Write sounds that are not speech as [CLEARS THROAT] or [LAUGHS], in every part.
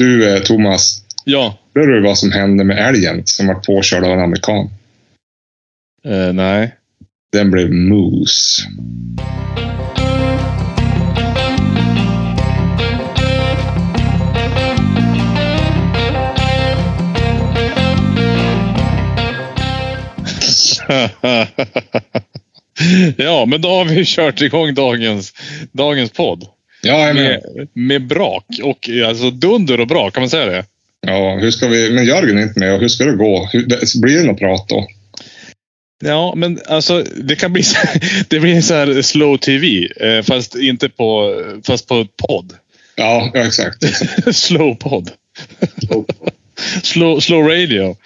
Du eh, Thomas, Ja. hörde du vad som hände med älgen som var påkörd av en amerikan? Eh, nej. Den blev moose. [LAUGHS] ja, men då har vi kört igång dagens, dagens podd. Ja, Med, med brak. Och alltså dunder och brak, kan man säga det? ja, hur ska vi, men Jörgen är inte med. Och hur ska det gå? Hur, blir det något prat då? Ja, men alltså det kan bli så, [LAUGHS] det blir så här slow tv. Eh, fast inte på, fast på podd. Ja, ja exakt. exakt. [LAUGHS] slow podd. Slow, slow radio.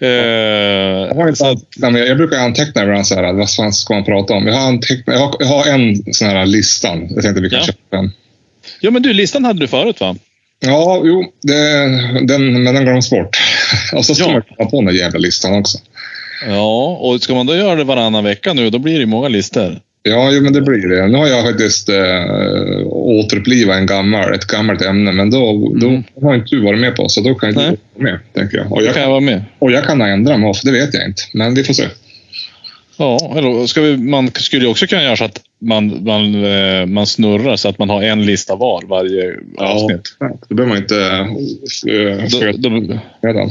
Eh, Jag, har inte antecknat, men jag brukar anteckna ibland så här, vad fan ska man prata om? Jag har, antecknat, jag har, jag har en sån här listan. Jag tänkte vi kan Ja. köpa den. ja, men du, listan hade du förut va? Ja, jo, det, den, men den glöms bort. Och så ska Ja. man komma på den där jävla listan också. Ja, och ska man då göra det varannan vecka nu, då blir det många listor. Ja, jo, men det blir det. Nu har jag faktiskt äh, återupplivat en gammal, ett gammalt ämne, men då, då Mm. har inte du varit med på, så då kan inte du vara med, tänker jag. Och jag, kan jag vara med. och jag kan ändra mig, för det vet jag inte. Men vi får se. Ja, eller ska vi, man skulle ju också kunna göra så att man, man, eh, man snurrar så att man har en lista var varje avsnitt. Då behöver man inte äh, Då, då.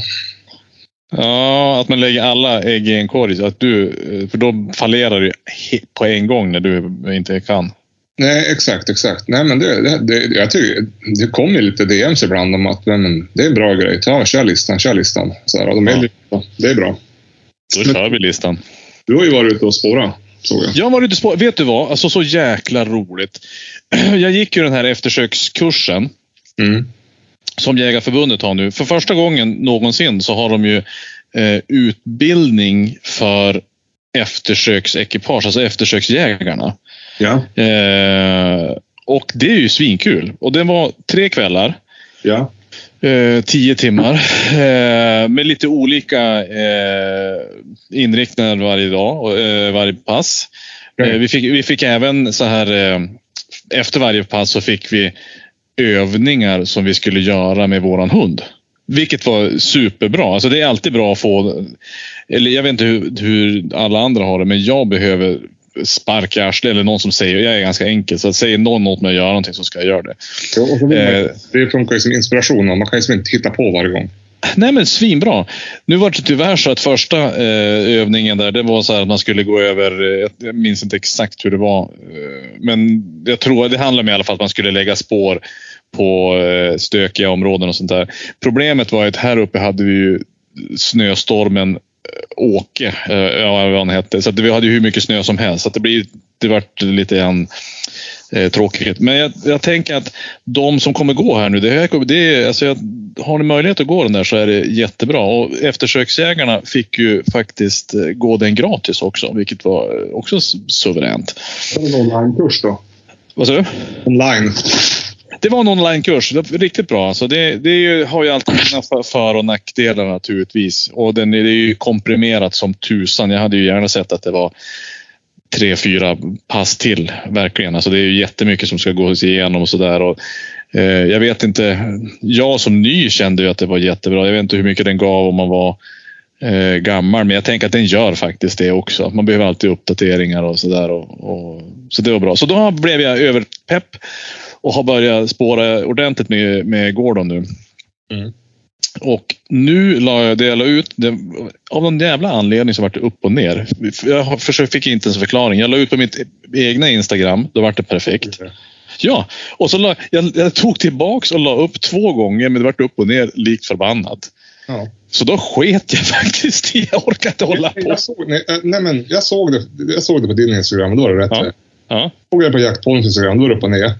Ja, att man lägger alla ägg i en korg. Så att du, eh, för då fallerar du på en gång när du inte kan. Nej, exakt, exakt. Nej, men det, det, det, jag tycker, det kommer lite DMs ibland om att men, det är en bra grej. Ta, kör listan, kör listan. Så här, och de är Ja. lite- det är bra. Då Men- kör vi listan. Du har ju varit ute och spårat, såg jag. Jag var ute spår. Vet du vad? Alltså så jäkla roligt. [CLEARS THROAT] Jag gick ju den här eftersökskursen Mm. Som Jägarförbundet har nu. För första gången någonsin så har de ju eh, utbildning för eftersöksekipage, alltså eftersöksjägarna. Ja. Eh, och det är ju svinkul. Och det var tre kvällar. Ja. Eh, tio timmar. Eh, med lite olika eh, inriktningar varje dag och eh, varje pass. Mm. Vi, fick, vi fick även så här eh, efter varje pass så fick vi övningar som vi skulle göra med våran hund. Vilket var superbra. Alltså det är alltid bra att få, eller jag vet inte hur, hur alla andra har det, men jag behöver spark i arslet eller någon som säger, jag är ganska enkel, så att säger någon åt mig att göra någonting så ska jag göra det. Ja, och så man, Eh. det funkar ju som inspiration. Man kan ju inte hitta på varje gång. Nej men svinbra. Nu var det tyvärr så att första eh, övningen där, det var så här att man skulle gå över, eh, jag minns inte exakt hur det var. Eh, men jag tror det handlar om i alla fall att man skulle lägga spår på eh, stökiga områden och sånt där. Problemet var att här uppe hade vi ju snöstormen Åke, eh, ja, vad han hette. Så att vi hade ju hur mycket snö som helst. Så det, blir, det vart lite grann eh, tråkigt. Men jag, jag tänker att de som kommer gå här nu, det, här, det alltså jag, har ni möjlighet att gå den där så är det jättebra. Och eftersöksjägarna fick ju faktiskt eh, gå den gratis också, vilket var eh, också suveränt. Det är en onlinekurs då. Vad sa du? Online. Det var en onlinekurs. Riktigt bra. Alltså det, det är ju, har ju alltid sina för- och nackdelar naturligtvis. Och den är det är ju komprimerat som tusan. Jag hade ju gärna sett att det var tre, fyra pass till. Verkligen. Alltså det är ju jättemycket som ska gås igenom och sådär. Eh, jag vet inte. Jag som ny kände ju att det var jättebra. Jag vet inte hur mycket den gav om man var eh, gammal. Men jag tänker att den gör faktiskt det också. Man behöver alltid uppdateringar och sådär. Och, och, så det var bra. Så då blev jag överpepp och har börjat spåra ordentligt med, med Gordon nu. Mm. Och nu la jag det jag la ut, det, av någon jävla anledning så vart det upp och ner. Jag fick inte ens en förklaring. Jag la ut på mitt egna Instagram, då vart det perfekt. Ja, och så la, jag, jag tog tillbaks och la upp två gånger men det vart upp och ner likt förbannat. Ja. Så då sket jag [LAUGHS] faktiskt i, jag orkade inte hålla på. Jag såg, nej, eh, nej, men jag, såg det, jag såg det på din Instagram då var det rätt Ja. Ja, Såg jag på Jackpons Instagram, då var det upp och ner.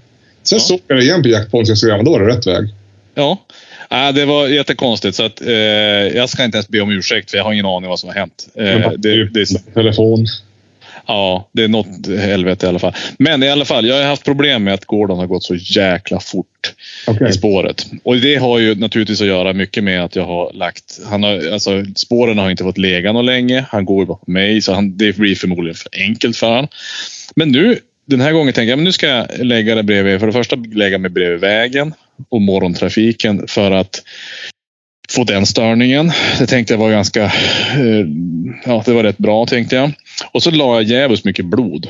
Sen Ja. såg jag det igen på Jackpons Instagram och då var det rätt väg. ja. Äh, det var jättekonstigt så att eh, jag ska inte ens be om ursäkt för jag har ingen aning vad som har hänt. Eh, det, det, är- Telefon. Ja, det är något helvete i alla fall. Men i alla fall, jag har haft problem med att Gordon har gått så jäkla fort Okej. i spåret. Och det har ju naturligtvis att göra mycket med att jag har lagt... Han har, alltså, spåren har inte fått lägga någon länge. Han går ju bakom mig, så han, det blir förmodligen för enkelt för honom. Men nu, den här gången tänker jag men nu ska jag lägga det bredvid. För det första lägga mig bredvid vägen. och morgontrafiken för att få den störningen. Det tänkte jag var ganska, eh, ja det var rätt bra tänkte jag. Och så la jag jävligt mycket blod.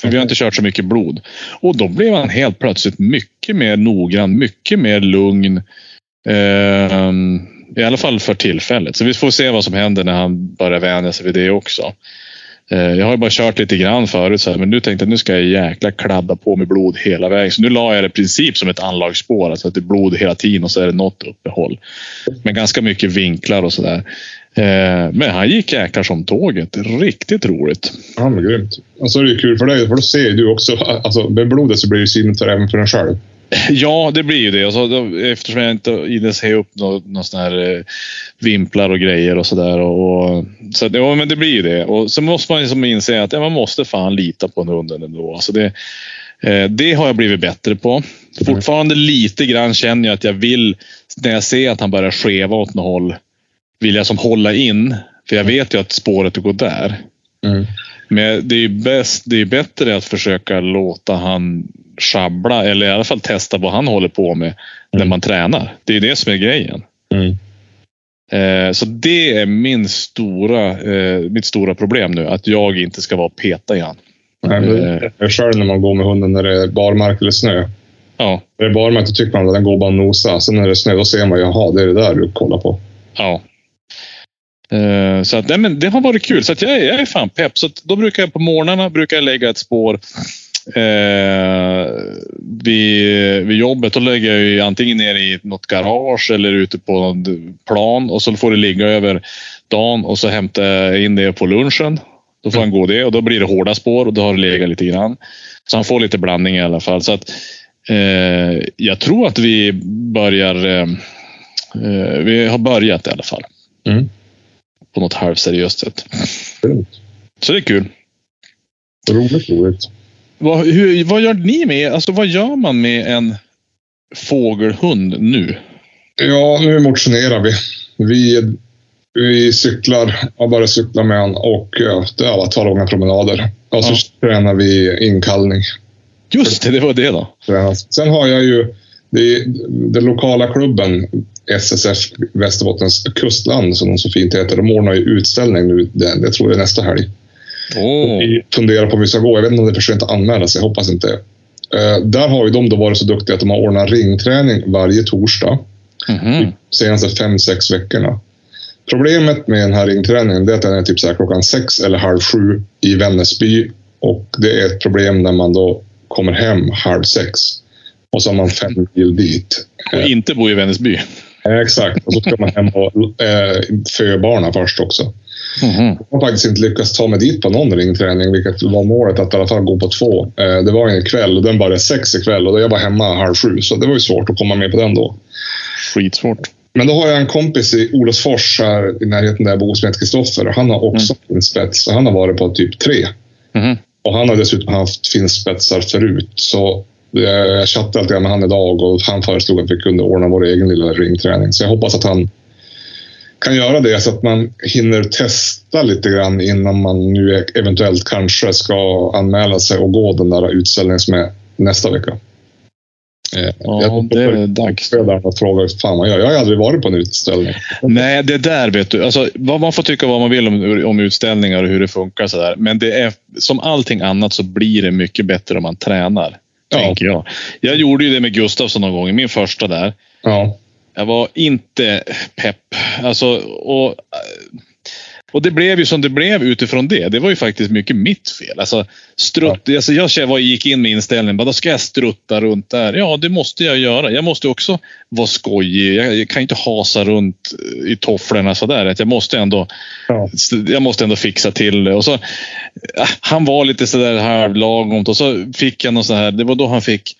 För vi har inte kört så mycket blod. Och då blev han helt plötsligt mycket mer noggrann, mycket mer lugn. Eh, I alla fall för tillfället. Så vi får se vad som händer när han börjar vänja sig vid det också. Eh, jag har ju bara kört lite grann förut, så här, men nu tänkte jag att nu ska jag jäkla kladda på med blod hela vägen. Så nu la jag det i princip som ett anlagsspår, alltså att det är blod hela tiden och så är det något uppehåll. Men ganska mycket vinklar och sådär. Eh, men han gick jäklar som tåget. Riktigt roligt. Ja, men grymt. Alltså, och så är det ju kul för dig, för då ser du också, alltså med blodet så blir det synligt även för en själv. [LAUGHS] Ja, det blir ju det. Alltså, då, eftersom jag inte hinner se upp några sådana här eh, vimplar och grejer och sådär. Och, och, så ja, men det blir ju det. Och så måste man liksom inse att ja, man måste fan lita på hunden ändå. Alltså det, eh, det har jag blivit bättre på. Fortfarande lite grann känner jag att jag vill, när jag ser att han börjar skeva åt något håll, vill jag som hålla in. För jag vet ju att spåret går där. Mm. Men det är, bäst, det är bättre att försöka låta han schabbla eller i alla fall testa vad han håller på med när Mm. man tränar. Det är det som är grejen. Mm. Eh, så det är min stora, eh, mitt stora problem nu. Att jag inte ska vara peta i han. Nej, men jag själv när man går med hunden när det är barmark eller snö. Ja, När det är barmark då tycker man att den går bara och nosa. Sen när det är snö då ser man jaha, det är det där du kollar på. ja. Eh, så att, nej, men det har varit kul. Så att jag, är- jag är fan pepp. Så då brukar jag på morgnarna brukar jag lägga ett spår eh, vid, vid jobbet. Då lägger jag ju antingen ner i något garage eller ute på någon plan och så får det ligga över dagen och så hämtar jag in det på lunchen. Då får han gå det och då blir det hårda spår och då har det legat lite grann. Så han får lite blandning i alla fall. Så att, eh, jag tror att vi börjar eh, eh, vi har börjat i alla fall. Mm. På något halvseriöst sätt. Så det är kul. Roligt, roligt. Vad, hur, vad gör ni med, alltså vad gör man med en fågelhund nu? Ja, nu motionerar vi. Vi, vi cyklar, har börjat cykla med han och det är alla tar långa promenader. Och så Ja. tränar vi inkallning. Just det, det var det då. Sen har jag ju den lokala klubben SSF Västerbottens kustland som de så fint heter. De ordnar ju utställning nu. Det, det tror jag nästa helg. Åh, Vi funderar på om vi ska gå. Jag vet inte om det är för sent att anmäla sig. Jag hoppas inte. Eh, där har ju de då varit så duktiga att de har ordnat ringträning varje torsdag mhm. senaste fem, sex veckorna. Problemet med den här ringträningen är att den är typ så här klockan sex eller halv sju i Vännäsby. Och det är ett problem när man då kommer hem halv sex. Och så har man fem mil dit. Och inte bo i Vännäsby. Eh, exakt. Och så ska man hem och eh, föda barnen först också. Mhm. Jag har faktiskt inte lyckats ta mig dit på någon ringträning, vilket var målet att i alla fall gå på två. Eh, det var en kväll och den började sex ikväll och jag var hemma halv sju, så det var ju svårt att komma med på den då. Skitsvårt. Men då har jag en kompis i Olofsfors här i närheten där jag bor som heter Kristoffer. Han har också finspets, så han har varit på typ tre. Mhm. Och han har dessutom haft finspetsar förut. Så jag chattade lite med han idag och han föreslog att vi kunde ordna vår egen lilla ringträning. Så jag hoppas att han kan göra det så att man hinner testa lite grann innan man nu eventuellt kanske ska anmäla sig och gå den där utställningen som är nästa vecka. Eh, Ja, det är dags. Och frågar fan man gör. Jag har aldrig varit på en utställning. Nej, det där vet du. Alltså, vad man får tycka vad man vill om, om utställningar och hur det funkar. Så där. Men det är, som allting annat så blir det mycket bättre om man tränar. Ja. Tänker jag. Jag gjorde ju det med Gustafsson någon gång, min första där. Ja. Jag var inte pepp. Alltså, och, och det blev ju som det blev utifrån det. Det var ju faktiskt mycket mitt fel. Alltså, strutt, alltså jag var- gick in med inställningen, bara, då ska jag strutta runt där. Ja, det måste jag göra. Jag måste också vara skojig. Jag, jag kan inte hasa runt i tofflorna sådär. Att Jag måste ändå Ja. jag måste ändå fixa till det. Och så, ah, han var lite sådär halvlagomt och så fick jag någon sån här, det var då han fick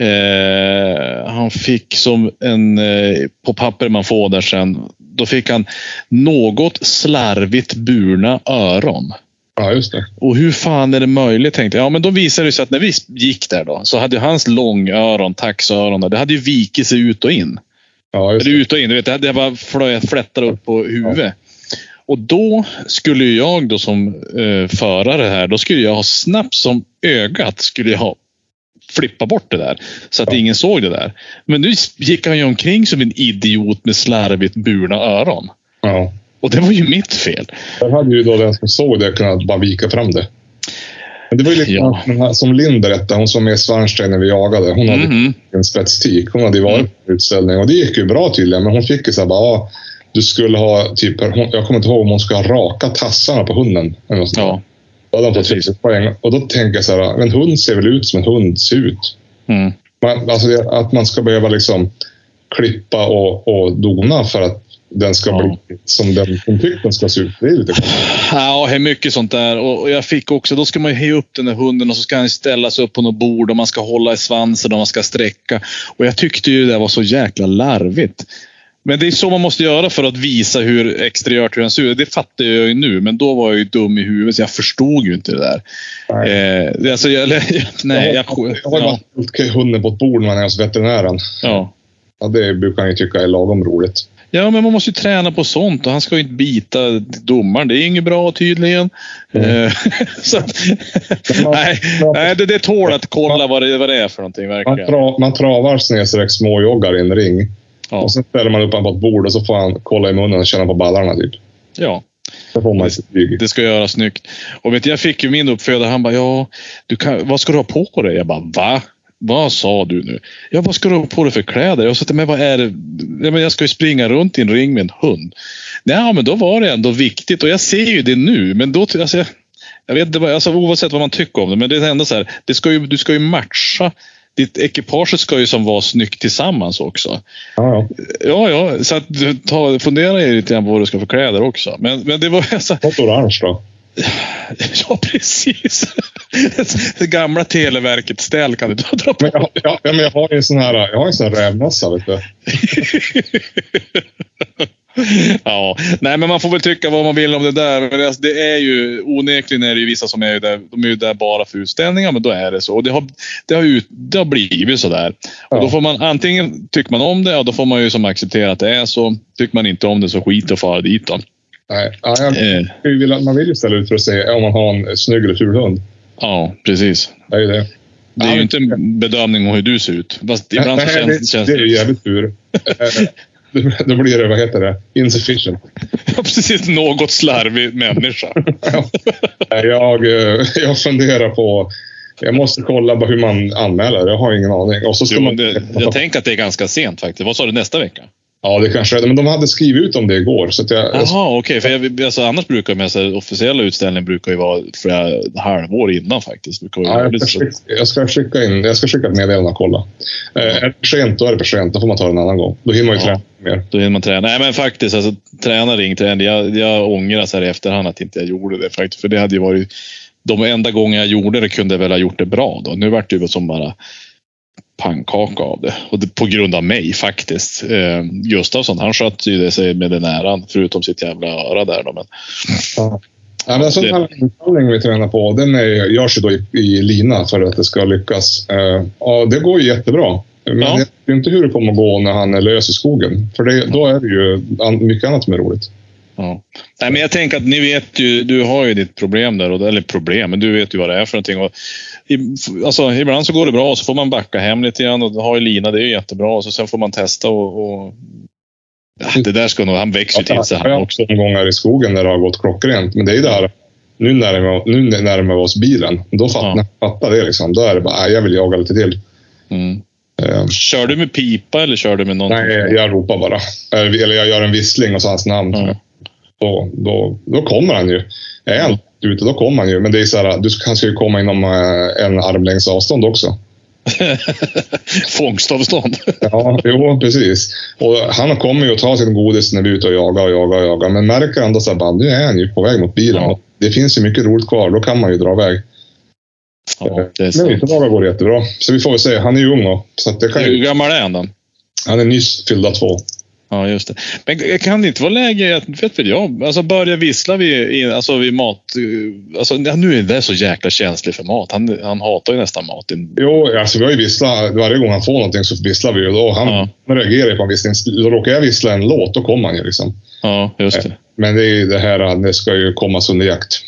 eh, han fick som en, eh, på papper man får där sen, då fick han något slarvigt burna öron. ja, just det. Och hur fan är det möjligt tänkte jag. Ja, men då visade det sig att när vi gick där då så hade hans långöron, taxöron, det hade ju vikit sig ut och in. Ja, just Eller det. ut och in. Du vet, det hade bara flättar upp på huvudet. Och då skulle jag då som eh, förare här, då skulle jag ha snabbt som ögat skulle jag ha flippa bort det där. Så att ja. ingen såg det där. Men nu gick han ju omkring som en idiot med slarvigt burna öron. Ja. Och det var ju mitt fel. Där hade ju då den som såg det kunnat bara vika fram det. Men det var ju lite ja. som Linn berättade, hon som är Svanstein när vi jagade. Hon hade mm. en spetstik. Hon hade ju varit på en utställning och det gick ju bra tydligen. Men hon fick ju så här bara, ah, du skulle ha typ, jag kommer inte ihåg om hon skulle ha raka tassarna på hunden. Eller något ja. Då hade hon fått poäng. Och då tänker jag så här, en hund ser väl ut som en hund ser ut. Mm. Man, alltså att man ska behöva liksom klippa och, och dona för att den ska ja. bli som den som tycker den ska se ut. Det är lite Ja, det är mycket sånt där. Och jag fick också, då ska man ju upp den där hunden och så ska han ställa sig upp på något bord och man ska hålla i svansen och man ska sträcka. Och jag tyckte ju det var så jäkla larvigt. Men det är så man måste göra för att visa hur exteriört hur den ser ut. Det fattar jag ju nu, men då var jag ju dum i huvudet så jag förstod ju inte det där. Nej, eh, alltså, jag, [LAUGHS] nej, jag, jag, jag har ja. bara hunden på ett bord när man är hos veterinären. Ja. ja. Det brukar han ju tycka är lagom roligt. Ja, men man måste ju träna på sånt och han ska ju inte bita domaren. Det är inget bra tydligen. Mm. Eh, [LAUGHS] så, nej, nej det, det tål att kolla vad det, vad det är för någonting verkligen. Man, tra, man travar snedstreck småjoggar i en ring. Ja. Och sen ställer man upp honom på ett bord och så får han kolla i munnen och känna på ballarna typ. Ja. Så får man det, det ska göras snyggt. Och vet, jag fick ju min uppfödare, han bara ja, du kan, vad ska du ha på dig? Jag bara va? Vad sa du nu? Ja, vad ska du ha på dig för kläder? Jag sa, men vad är det? Ja, men jag ska ju springa runt i en ring med en hund. Ja, men då var det ändå viktigt och jag ser ju det nu. Men då, alltså, jag, jag vet inte, alltså, oavsett vad man tycker om det, men det är ändå så här. Det ska ju, du ska ju matcha ditt ekipage ska ju som vara snyggt tillsammans också. Ja, ja. ja, så att ta, fundera lite grann på vad du ska för kläder också. Men, men det var... Alltså, Något orange då? [LAUGHS] Ja, precis. [LAUGHS] Det gamla Televerket-ställ kan du dra på. Men jag, ja, men jag har ju en sån här, jag har en sån här rävmössa, vet du. [LAUGHS] [LAUGHS] ja, nej men man får väl tycka vad man vill om det där. Men alltså, det är ju onekligen är det ju vissa som är där. De är ju där bara för utställningar, men då är det så. Och det har, det har, ut, det har blivit så där. Ja. Och då får man antingen tycker man om det, och då får man ju som acceptera att det är så. Tycker man inte om det så skit och fara dit då. Nej, ja, jag, eh. man vill ju ställa ut för att se om man har en snygg eller ful hund. Ja, precis. Det är ju det. Det är ju inte en bedömning om hur du ser ut. Fast ibland nej, känns, det, känns det... är ju jävligt tur. [LAUGHS] Då blir det, vad heter det, insufficient. Ja, precis. Något slarvig människa. ja. jag, eh, jag funderar på... Jag måste kolla hur man anmäler. Jag har ingen aning. Och så ska jo, man... det, jag tänker att det är ganska sent faktiskt. Vad sa du nästa vecka? Ja, det kanske är Men de hade skrivit ut om det igår. Så jag, Jaha, okej. Okay. alltså, annars brukar med så officiella utställningar brukar ju vara flera halvår innan faktiskt. Ja, jag, ska skicka, jag, ska skicka in, jag ska skicka ett meddelande och kolla. Eh, är det för sent, då är det för sent. Då får man ta det en annan gång. Då hinner man ju ja, träna mer. Då hinner man träna. Nej, men faktiskt. Alltså, träna ringträning. Jag, jag ångrar så här i efterhand att inte jag gjorde det. Faktiskt. För det hade ju varit... De enda gånger jag gjorde det kunde jag väl ha gjort det bra. Då. Nu vart det ju som bara pannkaka av det. Och det, på grund av mig faktiskt. Eh, Gustafsson han sköt ju det sig med den äran, förutom sitt jävla öra där. Då, men... Ja. Ja, men sån här insamling vi tränar på, den är, görs ju då i, i, lina för att det ska lyckas. Eh, ja, det går ju jättebra. Men ja. jag vet inte hur det kommer att gå när han är lös i skogen. För det, då är det ju mycket annat som är roligt. Ja. Nej, men jag tänker att ni vet ju, du har ju ditt problem där, eller problem, men du vet ju vad det är för någonting. Och, alltså, ibland så går det bra och så får man backa hem lite grann och ha ju lina, det är ju jättebra. Och så sen får man testa och, och det där ska nog, han växer ju till sig han också. gånger i skogen när det har gått klockrent, men det är ju det här nu närmar, nu närmar vi oss bilen. Då fattar, ja. fattar det liksom. Då är det bara, jag vill jaga lite till. Mm. Um, kör du med pipa eller kör du med någon? Nej, jag ropar bara. Eller jag gör en vissling och så hans namn. Mm då, då, då kommer han ju. Är han ute, då kommer han ju. Men det är så här, du, han ska ju komma inom eh, en armlängds avstånd också. [LAUGHS] Fångstavstånd. [LAUGHS] ja, jo, precis. Och han kommer ju att ta sin godis när vi är ute och jagar och jagar och jagar. Men märker han då så här, nu är han ju på väg mot bilen. Ja. Det finns ju mycket roligt kvar, då kan man ju dra iväg. Ja, det är sant. Men dagar går jättebra. Så vi får väl se. Han är ju ung då. Så det kan Hur gammal är han då? Han är nyss fyllda två. Ja, just det. Men kan det inte vara läge att, vet väl jag, alltså börja vissla vid, alltså vid mat... Alltså, nu är det så jäkla känslig för mat. Han, han hatar ju nästan mat. Jo, alltså vi har ju visslat. Varje gång han får någonting så visslar vi ju. Då han ja. reagerar på en vissling. Då råkar jag vissla en låt, då kommer han ju liksom. Ja, just det. Men det är ju det här att det ska ju komma under jakt.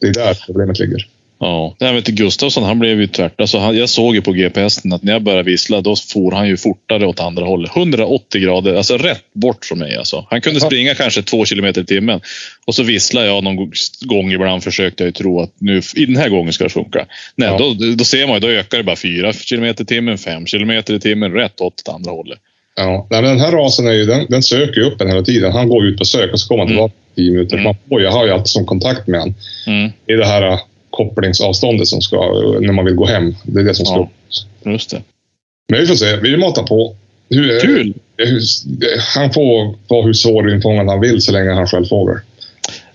Det är där problemet ligger. Ja, jag vet Gustafsson han blev ju tvärt. Alltså, han, jag såg ju på GPSen att när jag började vissla då for han ju fortare åt andra hållet. 180 grader, alltså rätt bort från mig. Alltså. Han kunde springa kanske två kilometer i timmen. Och så visslade jag någon gång ibland försökte jag ju tro att nu, i den här gången ska det funka. Nej, Ja. då, då ser man ju, då ökar det bara fyra kilometer i timmen, fem kilometer i timmen, rätt åt andra hållet. Ja, nej, den här rasen är ju, den, den söker ju upp en hela tiden. Han går ut på sök och så kommer han tillbaka i tio minuter. Mm. Man får, jag har ju alltid som kontakt med honom Mm, i det här kopplingsavståndet som ska, när man vill gå hem. Det är det som ska Ja. just det. Men vi får se. Vi matar på. Hur, Kul! hur, han får vara hur svårinfångad han vill så länge han själv fågel.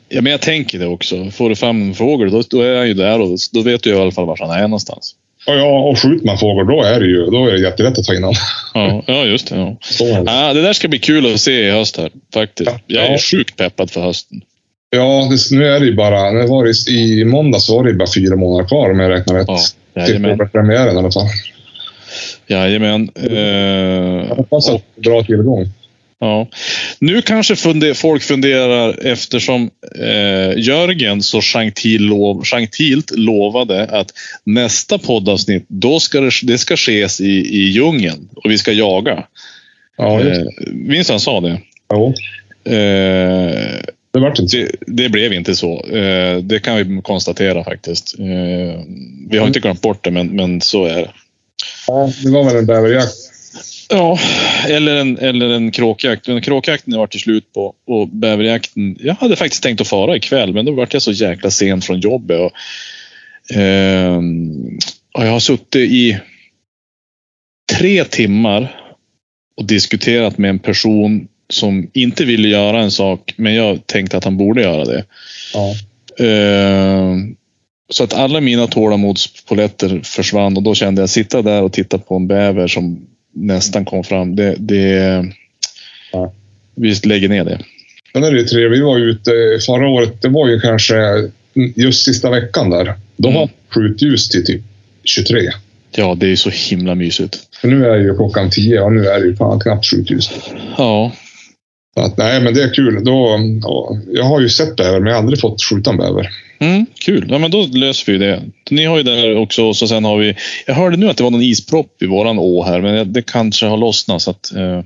Ja, men jag tänker det också. Får du fram en fågel, då, då är han ju där och då vet du i alla fall var han är någonstans. Ja, och skjuter man fågel då är det ju då är det jättelätt att ta in honom. Ja, ja just det. Ja. Det. Där ska bli kul att se i höst här, faktiskt. Jag är sjukt peppad för hösten. Ja, det, nu är det ju bara... Det var det, I måndags var det bara fyra månader kvar om jag räknar rätt. Ja, till premiären i alla fall. jajamän. Eh, Jag hoppas att är bra tillgång. ja. Nu kanske funde, folk funderar eftersom eh, Jörgen så gentilt lov, lovade att nästa poddavsnitt, då ska det, det ska ske i, i djungeln och vi ska jaga. Ja, just, Eh, minns han sa det? jo, Eh, det så. Det, det blev inte så. Eh, det kan vi konstatera faktiskt. Eh, vi har inte glömt bort det, men, men så är det. Ja, det var väl en bäverjakt. Ja, eller en, eller en kråkjakt. Men kråkjakten varit till slut på och bäverjakten. Jag hade faktiskt tänkt att fara ikväll, men då vart jag så jäkla sent från jobbet. Och, ehm, och jag har suttit i tre timmar och diskuterat med en person som inte ville göra en sak, men jag tänkte att han borde göra det. Ja. Eh, så att alla mina tålamodspoletter försvann och då kände jag sitta där och titta på en bäver som nästan kom fram. Det, det, Ja. Vi lägger ner det. Sen är det ju tre. Vi var ute förra året. Det var ju kanske just sista veckan där. Då Mm. har skjutljus till typ 23. Ja, det är så himla mysigt. För nu är ju klockan 10 och nu är det ju fan knappt skjutljus. Ja, att, nej, men det är kul. Då, ja, jag har ju sett bäver, men jag har aldrig fått skjuta en bäver. mm, kul. Ja, men då löser vi det. Ni har ju där också och så sen har vi. Jag hörde nu att det var någon ispropp i våran å här, men det kanske har lossnat så att eh,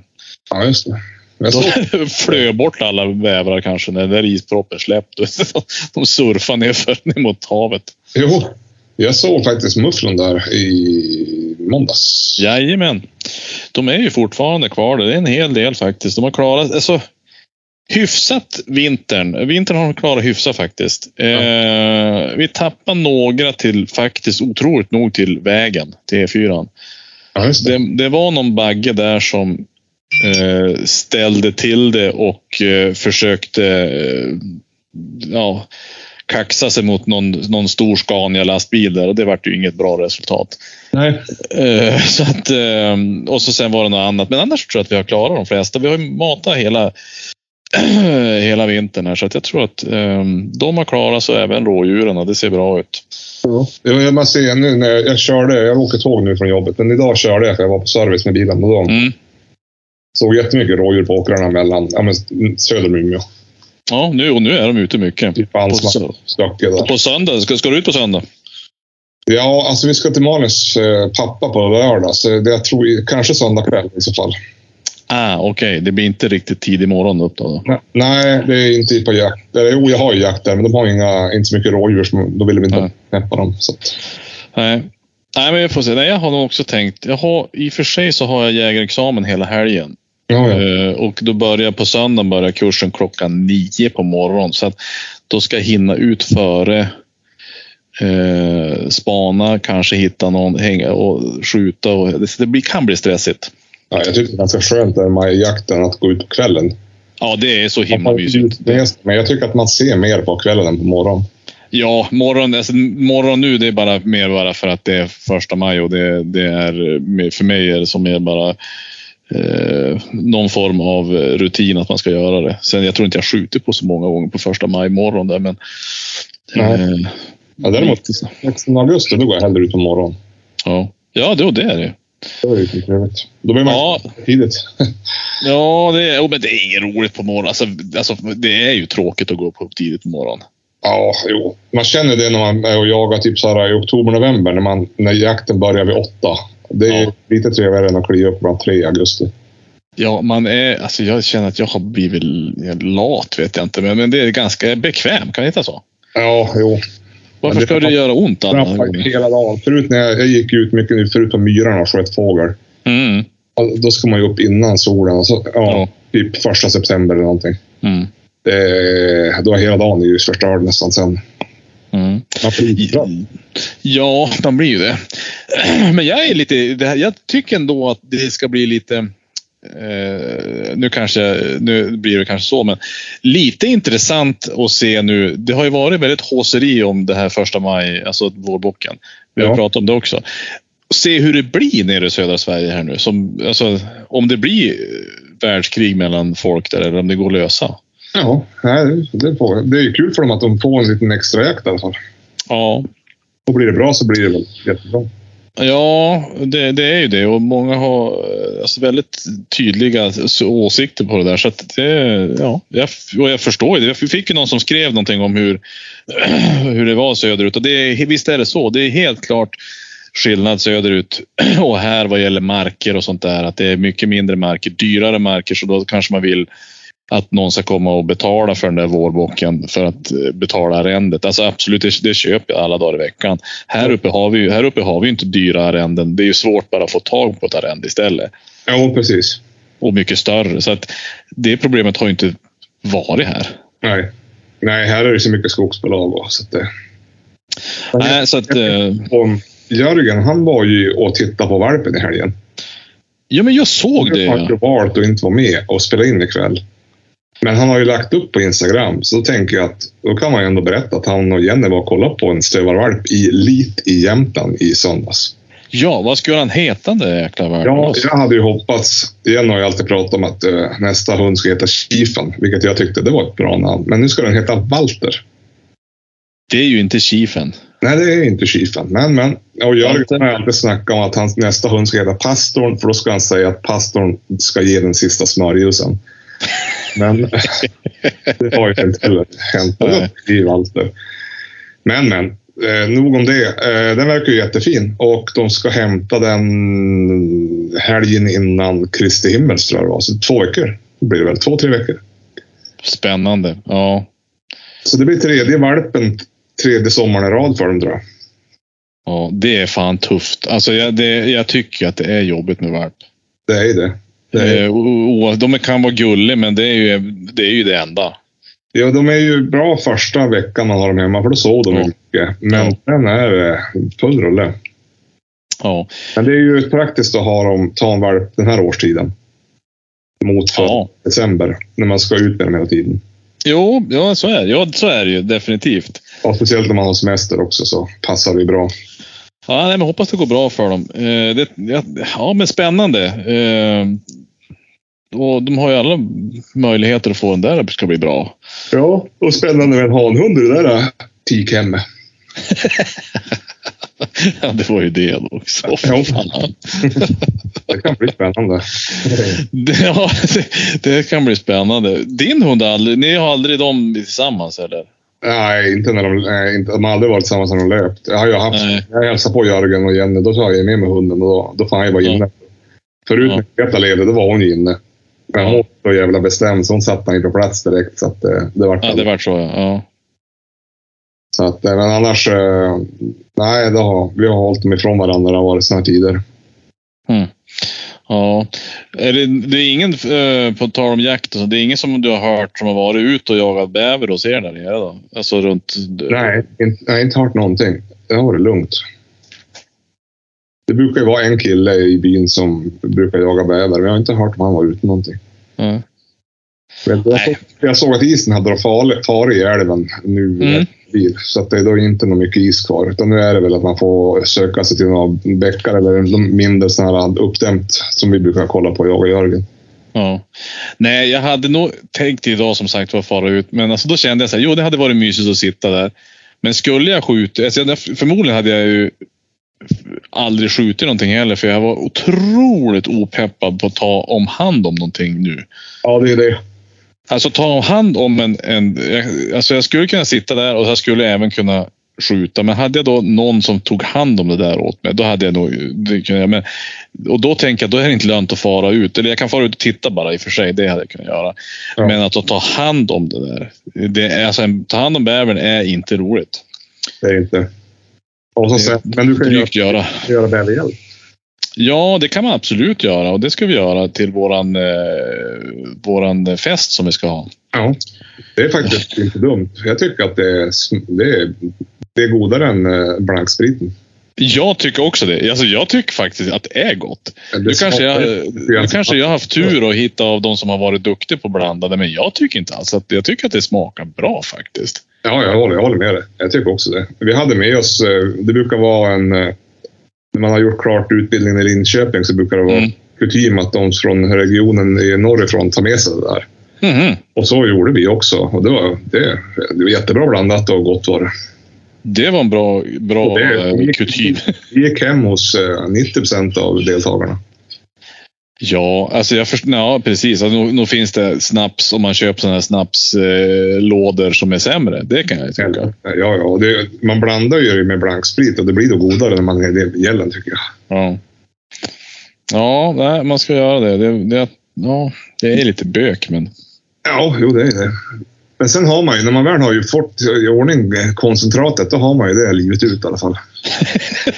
Ja, just det. Jag då [LAUGHS] flög bort alla bävrar kanske när den där isproppen släppt. [LAUGHS] De surfar nerför ner mot havet. jo, jag såg faktiskt mufflon där i måndags. Jajamän. De är ju fortfarande kvar. där. Det är en hel del faktiskt. De har klarat, alltså hyfsat vintern. Vintern har de klarat hyfsat faktiskt. Eh, vi tappar några till, faktiskt otroligt nog, till vägen, till E4. Ja, det. Det, det var någon bagge där som eh, ställde till det och eh, försökte eh, ja, kaxa sig mot någon, någon stor Scania-lastbil där och det vart ju inget bra resultat. Nej. Eh, så att, eh, och så sen var det något annat. Men annars tror jag att vi har klarat de flesta. Vi har ju matat hela, [CLEARS THROAT] hela vintern här så att jag tror att eh, de har klarat sig även rådjuren och det ser bra ut. Jo, man ser nu när jag, jag körde, jag åker tåg nu från jobbet, men idag körde jag för jag var på service med bilen och då Mm. såg jättemycket rådjur på åkrarna mellan, ja, men söder om Umeå. Ja, nu, och nu är de ute mycket. Typ På, på söndag, ska, ska du ut på söndag? Ja, alltså vi ska till Malins eh, pappa på lördag, så det jag tror kanske söndag kväll i så fall. Ah, Okej, det blir inte riktigt tidig morgon upp då. då. Nej, Nej, det är inte på jakt. Jo, jag har ju jakt där, men de har inga, inte så mycket rådjur, så då ville vi inte knäppa dem. Så Nej. Nej, men vi får se. Nej, jag har nog också tänkt. Jag har, I och för sig så har jag jägarexamen hela helgen. Ja, ja. Eh, och då börjar på söndagen börjar kursen klockan nio på morgonen. Så att då ska jag hinna ut före eh, spana, kanske hitta någon, hänga och skjuta. Och, det, blir, kan bli stressigt. ja, jag tycker det är ganska skönt där med jakten att gå ut på kvällen. Ja, det är så himla mysigt. Men jag tycker att man ser mer på kvällen än på morgonen. Ja, morgon, alltså, morgon nu det är bara mer bara för att det är första maj och det, det är för mig är det som mer bara eh, någon form av rutin att man ska göra det. Sen jag tror inte jag skjuter på så många gånger på första maj morgon där men. Nej. Eh, Ja, däremot 16 augusti, då går jag hellre ut på morgonen. ja, ja det, det är det. Då är det lite trevligt. Då blir man Ja. tidigt. [LAUGHS] Ja, det är, oh, men det är inget roligt på morgonen. Alltså, alltså, det är ju tråkigt att gå upp tidigt på morgonen. Ja, jo. Man känner det när man är och jagar typ så här i oktober, november när, man, när jakten börjar vid åtta. Det är Ja. lite trevligare än att kliva upp bland tre i augusti. Ja, man är, alltså jag känner att jag har blivit lat, vet jag inte. Men, men det är ganska bekväm, kan det heta så? Ja, jo. Varför ska det göra ont alla gånger? hela dagen. Förut när jag, jag gick ut mycket nu, förut på myrarna och sköt fågel. Mm, Då ska man ju upp innan solen. Och så, ja, Ja. Typ första september eller någonting. mm, Det, då är hela dagen ju förstörd nästan sen. mm. Man inte bra. Ja, man blir ju det. [CLEARS THROAT] Men jag är lite, jag tycker ändå att det ska bli lite Eh, nu kanske, nu blir det kanske så, men lite intressant att se nu. Det har ju varit väldigt håseri om det här första maj, alltså vårbocken. Vi har Ja. pratat om det också. Se hur det blir nere i södra Sverige här nu. Som, alltså, om det blir eh, världskrig mellan folk där eller om det går att lösa. Ja, det, får, det är kul för dem att de får en liten extra jakt i alla fall. Ja, Och blir det bra så blir det väl jättebra. Ja, det, det är ju det och många har eh, alltså, väldigt tydliga åsikter på det där. Så att det, ja, jag, och jag förstår ju det. Jag fick ju någon som skrev någonting om hur, [CLEARS THROAT] hur det var söderut och det, visst är det så. Det är helt klart skillnad söderut [CLEARS THROAT] och här vad gäller marker och sånt där. Att det är mycket mindre marker, dyrare marker så då kanske man vill att någon ska komma och betala för den där vårbocken för att eh, betala arrendet. Alltså absolut, det, det köper jag alla dagar i veckan. Här uppe har vi ju här uppe har vi inte dyra arrenden. Det är ju svårt bara att få tag på ett arrende istället. Ja, precis. Och mycket större. Så att det problemet har ju inte varit här. Nej. Nej, här är det så mycket skogsbolag. och Så att det... Nej, så att, Och Jörgen, han var ju och tittade på valpen i helgen. ja, men jag såg det. Han har valt att inte vara med och spela in ikväll. Men han har ju lagt upp på Instagram, så då tänker jag att då kan man ju ändå berätta att han och Jenny var och kollade på en stövarvalp i Lit i Jämtland i söndags. ja, vad skulle han heta den där jäkla Ja, världen? jag hade ju hoppats. Jenny har ju alltid pratat om att eh, nästa hund ska heta Chiefen, vilket jag tyckte det var ett bra namn. Men nu ska den heta Walter. Det är ju inte chiefen. Nej, det är inte Chiefen. Men, men. Och Jörgen har alltid snackat om att hans nästa hund ska heta Pastorn, för då ska han säga att pastorn ska ge den sista smörjelsen. Men [LAUGHS] det har ju inte heller hänt. I Walter. Men, men. Eh, nog om det. Eh, den verkar ju jättefin och de ska hämta den helgen innan Kristi himmels tror jag det var. Så två veckor blir det väl. Två, tre veckor. Spännande. Ja. Så det blir tredje valpen, tredje sommaren i rad för dem tror jag. ja, det är fan tufft. Alltså, jag, det, jag tycker att det är jobbigt med valp. Det är det. Det Eh, o- o- de kan vara gulliga, men det är ju det, är ju det enda. ja, de är ju bra första veckan man har dem hemma för då sov de Ja. mycket. Men Ja. sen är det full rulle. Ja. Men det är ju praktiskt att ha dem, ta en valp den här årstiden. Mot för ja. december, när man ska ut med dem hela tiden. Jo, ja, så är. Ja, så är det ju definitivt. Och speciellt när man har semester också så passar det bra. Ja, nej, men hoppas det går bra för dem. Eh, det, ja, ja, men spännande. Eh, och de har ju alla möjligheter att få den där ska bli bra. Ja, och spännande med en hanhund i det där tikhemmet. [LAUGHS] Ja, det var ju det också. Ja. Fan. Det kan bli spännande. Det, ja, det, det kan bli spännande. Din hund, aldrig, ni har aldrig dem tillsammans eller? Nej, inte när de, nej, inte, de har aldrig varit tillsammans när de löpt. Jag har ju haft, Nej. jag hälsade på Jörgen och Jenny, då tar jag med mig hunden och då, då får han ju vara Ja. inne. Förut Ja. när Greta levde, då var hon inne. Men Ja. var så jävla bestämd så hon satte han ju på plats direkt. Så att, eh, det var Ja, det vart så ja. Så att, eh, men annars, eh, nej, det har, vi har hållit dem ifrån varandra när det har varit här tider. Ja. Är det, det är ingen, eh, på tal om jakt, och det är ingen som du har hört som har varit ute och jagat bäver hos er där nere då? Alltså runt... Nej, inte, jag har inte hört någonting. Det har varit lugnt. Det brukar ju vara en kille i byn som brukar jaga bäver, men jag har inte hört om han var ute någonting. Men jag, såg, jag såg att isen hade farit far i älven nu. Mm. bil, Så att det är då inte något mycket is kvar. Utan nu är det väl att man får söka sig till några bäckar eller mindre sådana här uppdämt som vi brukar kolla på, jag och Jörgen. Ja. Nej, jag hade nog tänkt idag som sagt var fara ut, men alltså då kände jag så här, jo det hade varit mysigt att sitta där. Men skulle jag skjuta, alltså, förmodligen hade jag ju aldrig skjutit någonting heller, för jag var otroligt opeppad på att ta om hand om någonting nu. Ja, det är det. Alltså ta hand om en, en... Alltså jag skulle kunna sitta där och jag skulle även kunna skjuta. Men hade jag då någon som tog hand om det där åt mig, då hade jag nog... Det kunde, men, och då tänker jag, då är det inte lönt att fara ut. Eller jag kan fara ut och titta bara i och för sig, det hade jag kunnat göra. Ja. Men att ta hand om det där. Det, alltså, ta hand om bävern är inte roligt. Det är inte. Och så sen, men du kan ju drygt göra. göra bäverhjälp. Ja, det kan man absolut göra och det ska vi göra till våran, eh, våran fest som vi ska ha. Ja, det är faktiskt [LAUGHS] inte dumt. Jag tycker att det är, det är, det är godare än eh, blankspriten. Jag tycker också det. Alltså, jag tycker faktiskt att det är gott. Det Nu kanske, jag, nu kanske jag har haft tur och hitta av de som har varit duktiga på blandade, men jag tycker inte alls att jag tycker att det smakar bra faktiskt. Ja, jag håller, jag håller med dig. Jag tycker också det. Vi hade med oss, eh, det brukar vara en... eh, När man har gjort klart utbildningen i Linköping så brukar det vara Mm. kutym att de från regionen i norrifrån tar med sig det där. Mhm. Och så gjorde vi också. Och det var, det, det var jättebra blandat och gott var det. Det var en bra, bra det- eh, kutym. Vi gick hem hos eh, 90 procent av deltagarna. Ja, alltså jag först, ja, precis. Alltså, nog, nog finns det snaps om man köper sådana här snapslådor eh, som är sämre. Det kan jag tycka. Ja, ja. Det, man blandar ju det med blanksprit och det blir då godare när man är det i gällen tycker jag. Ja, ja nej, man ska göra det. Det, det. ja, det är lite bök, men Ja, jo det är det. Men sen har man ju, när man väl har ju fått i ordning koncentratet, då har man ju det livet ut i alla fall. [LAUGHS]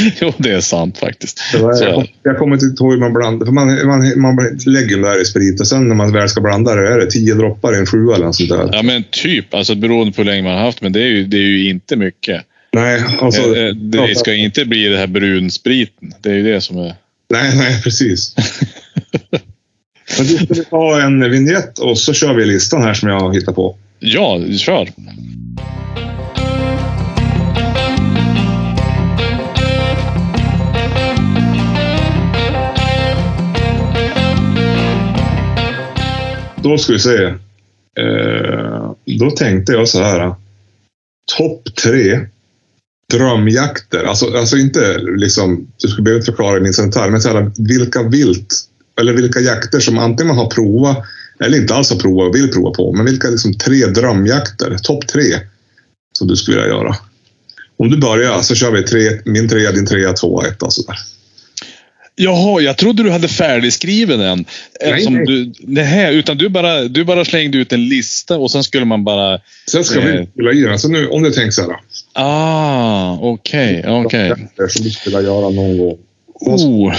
[LAUGHS] jo, det är sant faktiskt. Det var, jag, det. jag kommer inte ihåg hur man blandar, för man, man, man lägger den där i sprit och sen när man väl ska blanda det, är det tio droppar i en sjua eller något sånt där. Ja, men typ. Alltså beroende på hur länge man har haft, men det är ju, det är ju inte mycket. Nej, alltså, eh, det ska inte bli det här brunspriten. Det är ju det som är... nej, nej, precis. [LAUGHS] Men du skulle ta en vignett och så kör vi listan här som jag har hittat på. Ja, kör. Då ska vi se. Eh, då tänkte jag så här. Topp tre drömjakter. Alltså, alltså inte liksom, du skulle behöva förklara i minsta detalj, men så här, vilka vilt eller vilka jakter som antingen man har provat eller inte alls har provat och vill prova på. Men vilka liksom tre drömjakter, topp tre, som du skulle vilja göra. Om du börjar så kör vi tre, min trea, din trea, tvåa, etta sådär. Jaha, jag trodde du hade färdigskriven en. Eftersom nej. Du, nej, utan du bara, du bara slängde ut en lista och sen skulle man bara... Sen ska Eh. vi fylla i den. Så nu, om du tänker så här. Ah, okej, okej. jakter Som du skulle vilja göra någon gång. Oh,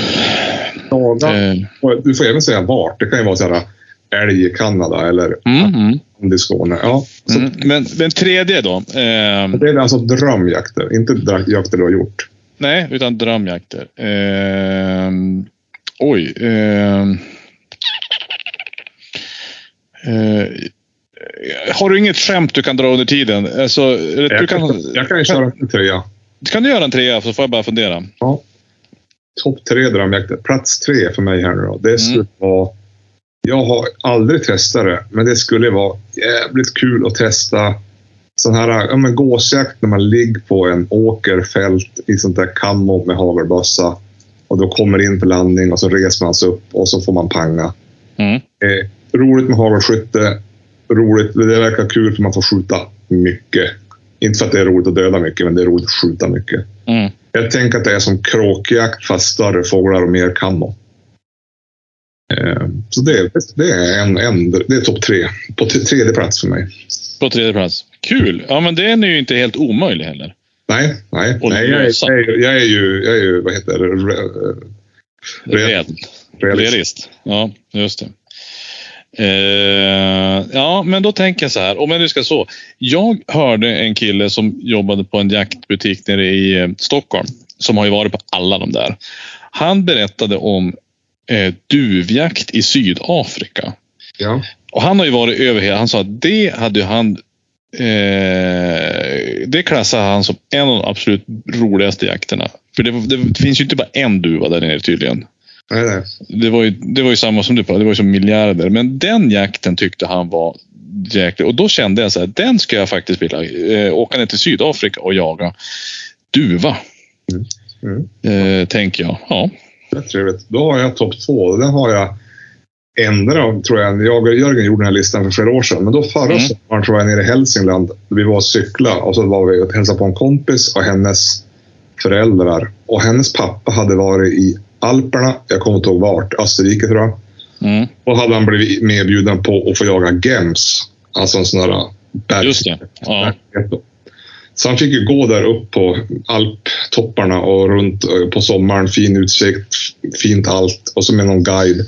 Dagar. eh, Du får även säga vart. Det kan ju vara så här älg i Kanada eller mm, i Skåne. Ja, mm. Men den tredje då? Eh, Det är alltså drömjakter, inte jakter du har gjort. Nej, utan drömjakter. Eh, oj. Eh, eh, har du inget skämt du kan dra under tiden? Alltså, eller du Jag kan, kan, jag kan ju köra en trea. kan du göra en trea så får jag bara fundera. Ja. Topp tre drömjakter. Plats tre för mig här nu då. Det skulle vara... Jag har aldrig testat det, men det skulle vara jävligt kul att testa sån här ja, men gåsjakt när man ligger på en åkerfält i sånt där kammo med hagelbössa. Och då kommer in på landning och så reser man sig upp och så får man panga. Mm. Eh, roligt med hagelskytte. Roligt, det verkar kul för man får skjuta mycket. Inte för att det är roligt att döda mycket, men det är roligt att skjuta mycket. Mm. Jag tänker att det är som kråkjakt fast större fåglar och mer kammo. Eh, Så det, är- det är, en, en, det är topp tre. På tredje plats för mig. På tredje plats. Kul! Ja, men den är ju inte helt omöjlig heller. Nej, nej. Och nej jag, är, jag, är, jag är ju, jag är ju, vad heter det, Re- Real- realist. Realist. Ja, just det. Eh, ja, men då tänker jag så här. Om jag nu ska så. Jag hörde en kille som jobbade på en jaktbutik nere i eh, Stockholm. Som har ju varit på alla de där. Han berättade om eh, duvjakt i Sydafrika. Ja. Och han har ju varit över hela. Han sa att det hade han. Eh, det klassar han som en av de absolut roligaste jakterna. För det, det finns ju inte bara en duva där nere tydligen. Nej, nej. Det var, ju, det var ju samma som du pratade, det var ju som miljarder. Men den jakten tyckte han var jäkligt. Och då kände jag så här, den ska jag faktiskt vilja eh, åka ner till Sydafrika och jaga duva. Mm. Eh, tänker jag. Ja. Det är trevligt. Då har jag topp två. Den har jag ändra, tror jag. Jag och Jörgen gjorde den här listan för flera år sedan. Men då förra Mm. sommaren tror jag nere i Hälsingland. Vi var och cykla och så var vi och hälsade på en kompis och hennes föräldrar. Och hennes pappa hade varit i Alperna, jag kommer inte ihåg vart, Österrike tror jag. Mm. Och hade han blivit medbjuden på att få jaga gems. Alltså en sån där berg. Just det. Ja. Så han fick ju gå där upp på alptopparna och runt eh, på sommaren. Fin utsikt, fint allt och så med någon guide.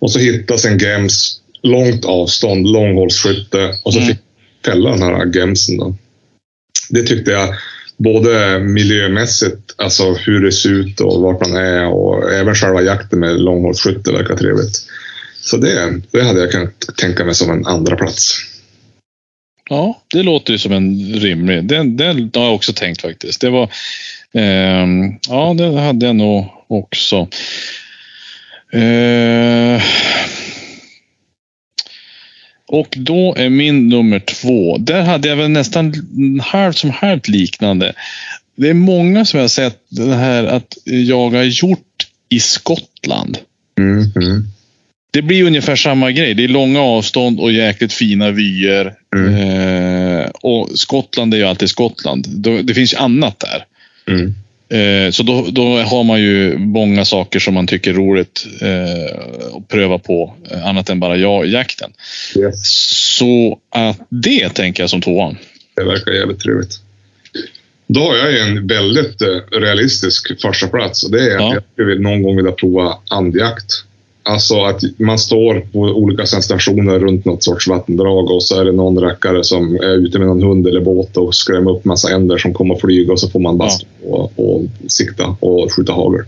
Och så hittas en gems, långt avstånd, långhållsskytte och så Mm. fick fälla den här gemsen. Då. Det tyckte jag både miljömässigt, alltså hur det ser ut och vart man är och även själva jakten med långhållsskytte verkar trevligt. Så det, det hade jag kunnat tänka mig som en andra plats. Ja, det låter ju som en rimlig. Det, det har jag också tänkt faktiskt. Det var... ehm, ja, det hade jag nog också. Eh, och då är min nummer två. Där hade jag väl nästan halvt som halvt liknande. Det är många som jag har sett det här att jaga hjort i Skottland. Mm, mm, Det blir ungefär samma grej. Det är långa avstånd och jäkligt fina vyer. Mm. Eh, och Skottland är ju alltid Skottland. Det finns ju annat där. Eh, så då, då har man ju många saker som man tycker är roligt eh, att pröva på. eh, Annat än bara ja, jakten. Yes. Så att det tänker jag som tvåan. Det verkar jävligt trevligt. Då har jag en väldigt eh, realistisk första plats och det är att Ja. jag skulle någon gång vilja prova andjakt. Alltså att man står på olika stationer runt något sorts vattendrag och så är det någon rackare som är ute med någon hund eller båt och skrämmer upp massa änder som kommer att flyga och så får man bara Ja. stå och, och sikta och skjuta hagel.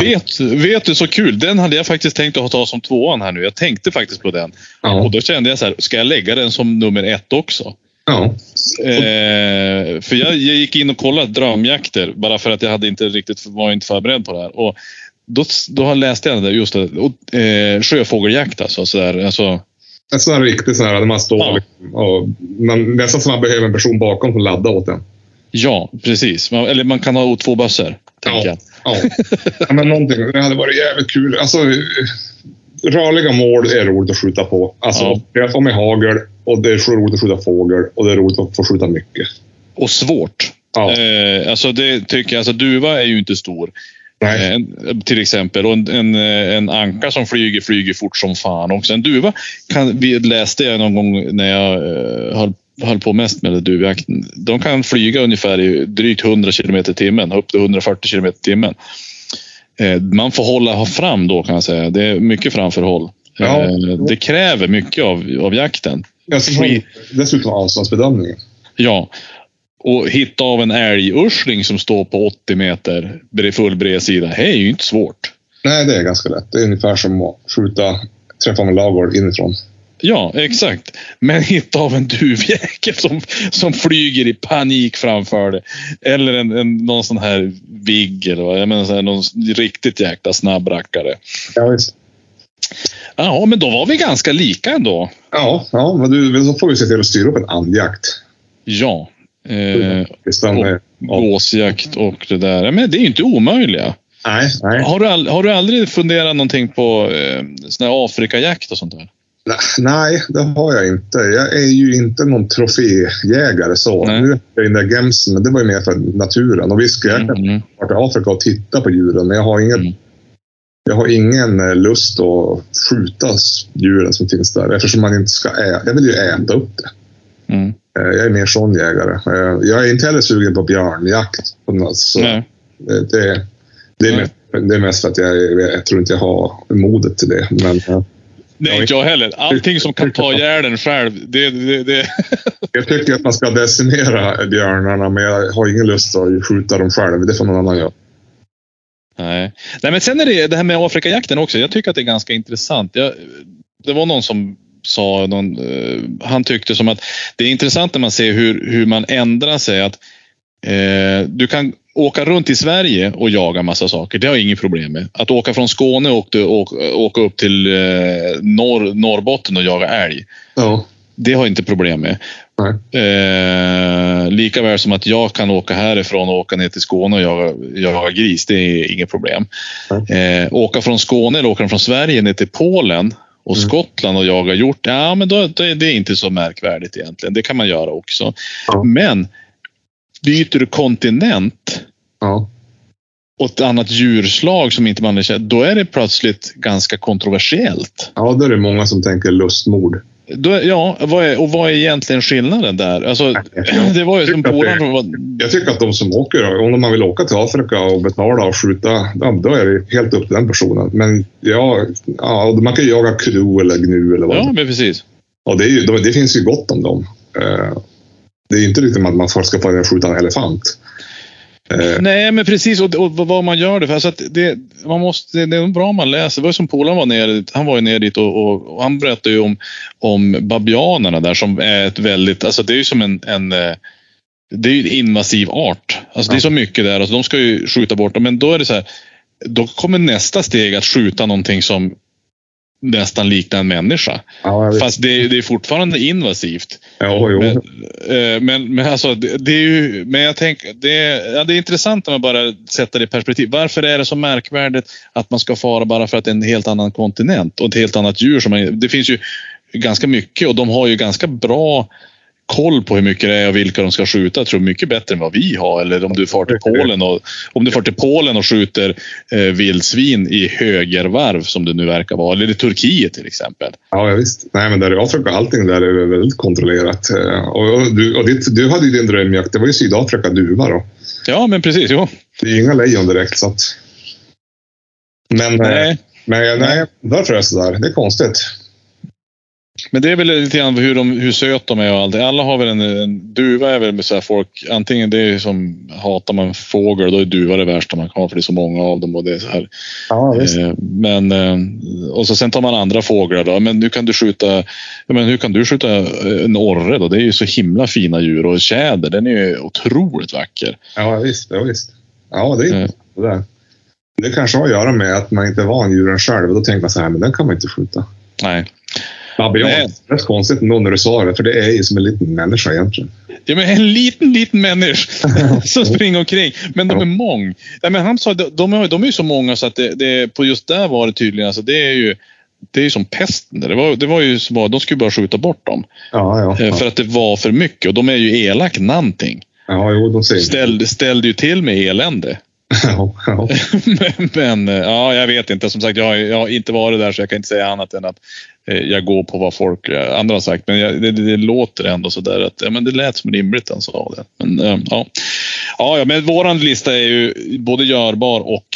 Vet, vet du, så kul. Den hade jag faktiskt tänkt att ta som tvåan här nu. Jag tänkte faktiskt på den. Och ja, då kände jag så här, ska jag lägga den som nummer ett också? ja, Eh, för jag, jag gick in och kollade drömjakter bara för att jag hade inte riktigt var inte förberedd på det här. Och då, då läste jag det just det, och, eh, sjöfågeljakt alltså. Så där, alltså en sån här riktig sån här där man står Ja. liksom, och man, nästan som man behöver en person bakom som laddar åt en. ja, precis. Man, eller man kan ha två bössor. jag. Ja. [LAUGHS] ja, men någonting. Det hade varit jävligt kul. Alltså, rörliga mål är roligt att skjuta på. Alltså, Ja. det är med hagel och det är så roligt att skjuta fågel och det är roligt att få skjuta mycket. Och svårt. Ja. Eh, alltså det tycker jag, alltså duva är ju inte stor. Eh, en- till exempel. Och en, en, eh, en anka som flyger, flyger fort som fan också. En duva kan, vi läste jag någon gång när jag eh, höll, höll på mest med duvjakten. De kan flyga ungefär i drygt 100 kilometer i timmen, upp till 140 kilometer i timmen. Eh, man får hålla fram då kan jag säga. Det är mycket framförhåll. Ja. Eh, det kräver mycket av, av jakten. Skit. dessutom avståndsbedömningen. Ja. Och hitta av en älgursling som står på 80 meter full bredsida. Det är ju inte svårt. Nej, det är ganska lätt. Det är ungefär som att skjuta träffa med ladugård inifrån. Ja, exakt. Men hitta av en duvjäkel som, som flyger i panik framför det. Eller en, en, någon sån här vigg eller vad. Jag menar så här, någon riktigt jäkla snabb rackare. Ja, visst. Ja, men då var vi ganska lika ändå. Ja, ja men du, så får vi se till att styra upp en andjakt. Ja. Eh, och gåsjakt och det där. Men det är ju inte omöjliga. Nej, nej. Har du, all, har du aldrig funderat någonting på eh, sån här Afrikajakt och sånt där? Nej, det har jag inte. Jag är ju inte någon troféjägare så. Nej. Nu är jag in där gemsen, men det var ju mer för naturen. Och visst ska jag Mm, mm. vara till Afrika och titta på djuren, men jag har ingen, Mm. jag har ingen eh, lust att skjuta djuren som finns där eftersom man inte ska äta. Jag vill ju äta upp det. Mm. Eh, Jag är mer sån jägare. Eh, Jag är inte heller sugen på björnjakt. Så Nej. det, det, är mest, det är mest för att jag, jag tror inte jag har modet till det. Men eh, Nej, inte jag heller. Allting som kan ta ihjäl en själv, det, det, det, [LAUGHS] jag tycker att man ska decimera björnarna, men jag har ingen lust att skjuta dem själv. Det får någon annan göra. Nej. Nej, men sen är det det här med Afrikajakten också. Jag tycker att det är ganska intressant. Jag, det var någon som sa, någon, eh, han tyckte som att det är intressant när man ser hur, hur man ändrar sig. Att, eh, du kan åka runt i Sverige och jaga massa saker. Det har jag inget problem med. Att åka från Skåne och åka, upp till eh, norr, Norrbotten och jaga älg. Ja. Det har jag inte problem med. Eh, lika väl som att jag kan åka härifrån och åka ner till Skåne och jaga, jaga gris. Det är inget problem. Eh, åka från Skåne eller åka från Sverige ner till Polen och Mm. Skottland och jaga hjort. Ja, men då, då är det inte så märkvärdigt egentligen. Det kan man göra också. Ja. Men byter du kontinent Ja. och ett annat djurslag som inte man känner, då är det plötsligt ganska kontroversiellt. ja, då är det många som tänker lustmord. Då, ja, vad är, och vad är egentligen skillnaden där? Alltså, [LAUGHS] det var ju som Polen. var- Jag tycker att de som åker, om man vill åka till Afrika och betala och skjuta, ja, då är det helt upp till den personen. Men ja, ja man kan ju jaga kro eller gnu eller vad Ja, men precis. Och det, ju, det finns ju gott om dem. Eh, Det är ju inte riktigt att man först ska få skjuta en elefant. Eh, Nej, men precis. Och, och vad man gör det för. Alltså att det, man måste, det är bra man läser. Det var ju som Polan var nere Han var ju nere dit och, och, och han berättade ju om, om babianerna där som är ett väldigt... Alltså det är ju som en... en eh, det är ju en invasiv art. Alltså Det är Ja. så mycket där. Alltså de ska ju skjuta bort dem. Men då är det så här. Då kommer nästa steg att skjuta någonting som nästan liknar en människa. ja. Fast det, det är fortfarande invasivt. ja, jo. Men, eh, men, men alltså, det, det är ju, men jag tänker, det, ja, det är intressant när man bara sätter det i perspektiv. Varför är det så märkvärdigt att man ska fara bara för att det är en helt annan kontinent och ett helt annat djur? Som man, det finns ju ganska mycket och de har ju ganska bra koll på hur mycket det är och vilka de ska skjuta. Jag tror mycket bättre än vad vi har. Eller om du far till Polen och, om du far till Polen och skjuter eh, vildsvin i högervarv som det nu verkar vara. Eller i Turkiet till exempel. Ja, ja, visst. Nej, men där i Afrika, allting där är väldigt kontrollerat. Eh, Och, och, du, och ditt, du hade ju din drömjakt, det var ju Sydafrika duva då. Ja, men precis. Jo. Det är inga lejon direkt, så att... Men, nej. Nej. men nej, därför är det sådär. Det är konstigt. Men det är väl lite grann hur, de, hur söt de är och allt. Alla har väl en, en duva är väl så här folk. Antingen det är som hatar man fågel, då är duva det värsta man kan för det är så många av dem och det är så här. Ja, Eh, men eh, och så sen tar man andra fåglar då. Men nu kan du skjuta. Men hur kan du skjuta eh, en orre då? Det är ju så himla fina djur och tjäder. Den är ju otroligt vacker. Ja, visst. Ja, visst. Ja, det är Mm. det där. Det kanske har att göra med att man inte är van djuren själv. Då tänker man så här, men den kan man inte skjuta. Nej. Babian. Det är konstigt ändå när du sa det, för det är ju som en liten människa egentligen. Ja, men en liten, liten människa [LAUGHS] som springer omkring. Men de är mång. Ja, men han sa, de, de, är, de är ju så många så att det, det, på just där var det tydligen, alltså det är ju det är ju som pesten. Det var, det var ju som de skulle bara skjuta bort dem. Ja, ja. Eh, Ja, För att det var för mycket. Och de är ju elak någonting. ja jo, de säger Ställde, ställde ju till med elände. [LAUGHS] ja, ja. [LAUGHS] men, men eh, ja, jag vet inte. Som sagt, jag har, jag har inte varit där så jag kan inte säga annat än att jag går på vad folk eh, andra har sagt. Men jag, det, det, låter ändå så där att ja, men det lät som rimligt han sa det. Men eh, ja. Ja, men våran lista är ju både görbar och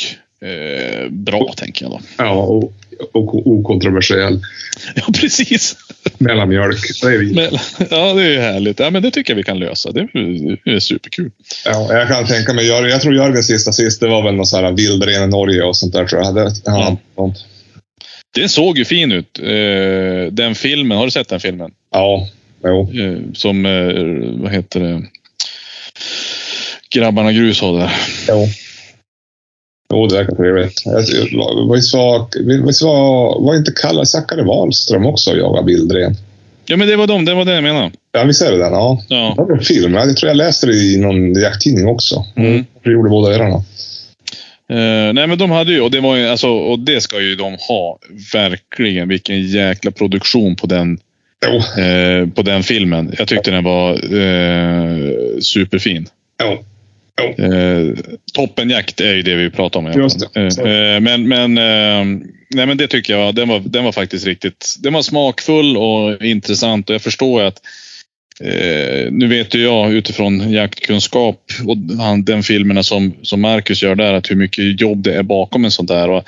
eh, bra tänker jag då. ja och, och okontroversiell. [LAUGHS] Ja, precis. Mellanmjölk, det är vi. Ja, det är ju härligt. Ja, men det tycker jag vi kan lösa. Det är, det är superkul. Ja, jag kan tänka mig, Jörgen- jag tror Jörgens sista sist, det var väl någon sån här vildren i Norge och sånt där tror jag. Det, ja, sånt. Den såg ju fin ut. Eh, den filmen, har du sett den filmen? ja, jo. Eh, som, eh, vad heter det? Grabbarna Grus har där. Jo. Jo, det verkar trevligt. Jag- Visst var, visst var, var inte Kalle Zackari Wahlström också och jagade vildren? Ja, men det var de. Det var det jag menade. Ja, visst är det den? Ja. Ja. Det var en film. Jag tror jag läste det i någon jakttidning också. Mm. Det gjorde båda herrarna. Eh, nej, men de hade ju, och det var ju, alltså, och det ska ju de ha. Verkligen. Vilken jäkla produktion på den, Jo, eh, på den filmen. Jag tyckte den var eh, superfin. jo. jo. Eh, toppenjakt är ju det vi pratar om. eh, men, men, nej, men det tycker jag, den var, den var faktiskt riktigt, den var smakfull och intressant och jag förstår ju att eh, nu vet ju jag utifrån jaktkunskap och den filmerna som, som Marcus gör där, att hur mycket jobb det är bakom en sån där. Och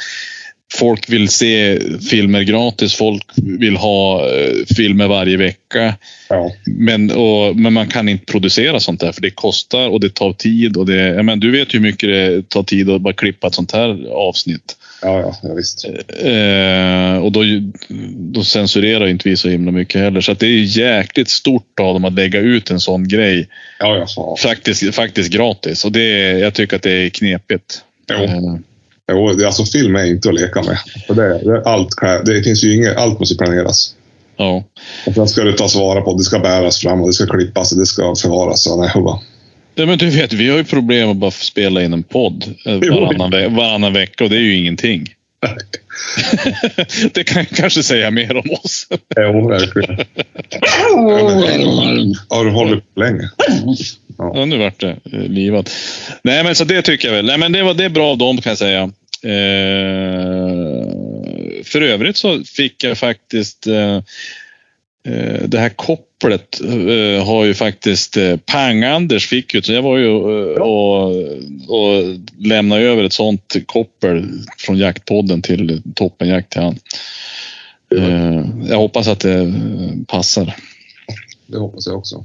folk vill se filmer gratis, folk vill ha eh, filmer varje vecka. Ja. Men, och, men man kan inte producera sånt där för det kostar och det tar tid. Och det, menar, du vet hur mycket det tar tid att bara klippa ett sånt här avsnitt. Ja, ja, visst. Eh, och då, då censurerar inte vi så himla mycket heller. Så det är jäkligt stort av dem att lägga ut en sån grej Ja, ja. faktiskt, faktiskt gratis. Och det, jag tycker att det är knepigt. Jo. Eh, Jo, det- alltså film är inte att leka med. För det, det, allt, det finns ju inget, allt måste planeras. Ja. Och sen ska det tas vara på. Det ska bäras fram och det ska klippas och det ska förvaras. Så, nej. Ja, men du vet, vi har ju problem att bara spela in en podd eh, varannan, ve varannan vecka och det är ju ingenting. [LAUGHS] det kan kanske säga mer om oss. Jo, verkligen. [LAUGHS] Har du hållit på länge? Ja, nu vart det eh, livat. Nej, men så det tycker jag väl. Nej, men det, var, det är bra av dem kan jag säga. Eh, för övrigt så fick jag faktiskt eh, eh, det här kopplet eh, har ju faktiskt eh, Pang-Anders fick ju. Så jag var ju eh, och, och lämnade över ett sånt koppel från jaktpodden till Toppenjakt till han. Eh, jag hoppas att det passar. Det hoppas jag också.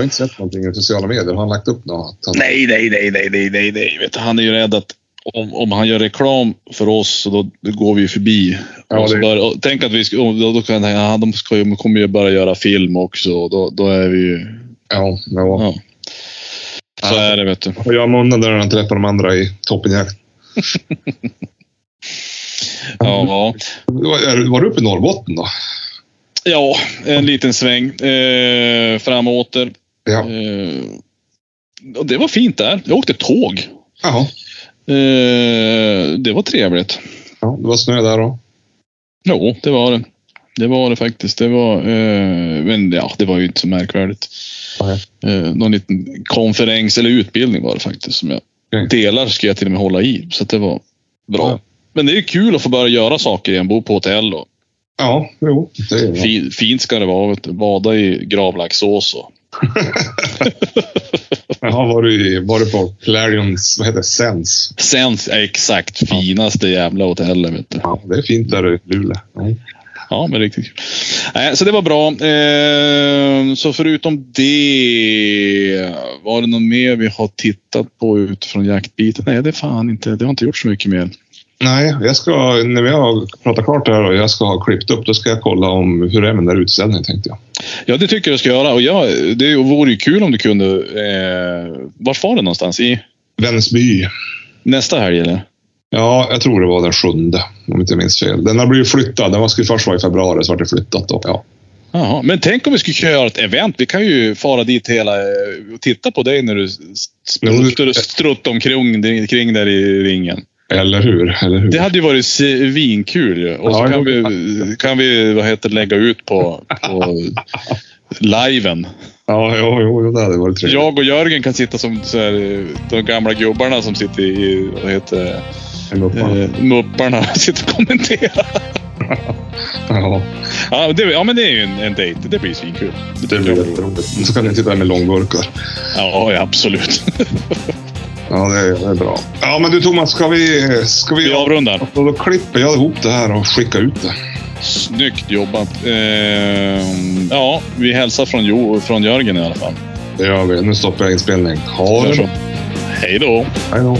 Jag har inte sett någonting i sociala medier. Har han lagt upp något? Han- Nej, nej, nej, nej, nej, nej, nej. Vet du, han är ju rädd att om, om han gör reklam för oss så då, då går vi förbi. Ja, det- bör, och tänk att vi då, då kan ja, de, ska, de kommer ju börja göra film också. och Då, då är vi ju... Ja, ja. Ja. Så är det vet du. Och jag munnen där han träffar de andra i toppenjakt. [LAUGHS] Ja, Var, var du uppe i Norrbotten då? ja en liten sväng eh, fram och åter. Ja. Eh, och det var fint där. Jag åkte tåg. Jaha. Eh, det var trevligt. Ja, det var snö där då. Jo, det var det. Det var det faktiskt. Det var, eh, men ja, det var ju inte så märkvärdigt. Eh, någon liten konferens eller utbildning var det faktiskt som jag Okej. delar ska jag till och med hålla i. Så det var bra. Ja. Men det är kul att få börja göra saker igen. Bo på hotell och Ja, jo. Det är fint ska det vara. Vet du. Bada i gravlaxsås och [LAUGHS] Jaha, var du, i- var du på Clarions, vad heter det, Sense? sen exakt finaste jävla hotellet. Vet du. Ja, det är fint där i Luleå. Ja. Ja, men riktigt kul. Nej, så det var bra. Eh, så förutom det, var det något mer vi har tittat på utifrån jaktbiten? Nej, det fan inte. Det har inte gjort så mycket mer. Nej, jag ska, när vi har pratat klart här och jag ska ha klippt upp, då ska jag kolla om hur det är med den där utställningen tänkte jag. Ja, det tycker jag du ska göra. Och ja, det vore ju kul om du kunde... Eh, vart var det någonstans? I Vännäsby. nästa helg eller? Ja, jag tror det var den sjunde, om inte jag minns fel. Den har blivit flyttad. Den var- skulle först vara i februari, så vart det flyttat då. Ja. Jaha, men tänk om vi skulle göra ett event. Vi kan ju fara dit hela eh, och titta på dig när du Jo, det- str- struttar omkring kring där i ringen. Eller hur? Eller hur? Det hade ju varit svinkul ju. Och så Ja, kan det- vi, kan vi vad heter, det, lägga ut på, på liven. Ja, jo, jo, det hade varit trevligt. Jag och Jörgen kan sitta som så här, de gamla gubbarna som sitter i vad heter, det, uppman. eh, mupparna. Sitter och kommenterar. [LAUGHS] Ja, Ja, det, ja, men det är ju en, en dejt. Det blir svinkul. det tycker blir jätteroligt. Så kan ni sitta med långburkar. Ja, ja, absolut. [LAUGHS] Ja, det är, det är bra. Ja, men du Thomas, ska vi... Ska vi Vi avrundar. Och då klipper jag ihop det här och skickar ut det. Snyggt jobbat. Eh, ja, vi hälsar från, jo, från Jörgen i alla fall. Det gör vi. Nu stoppar jag inspelning. Ha det. Hej då! Hej då.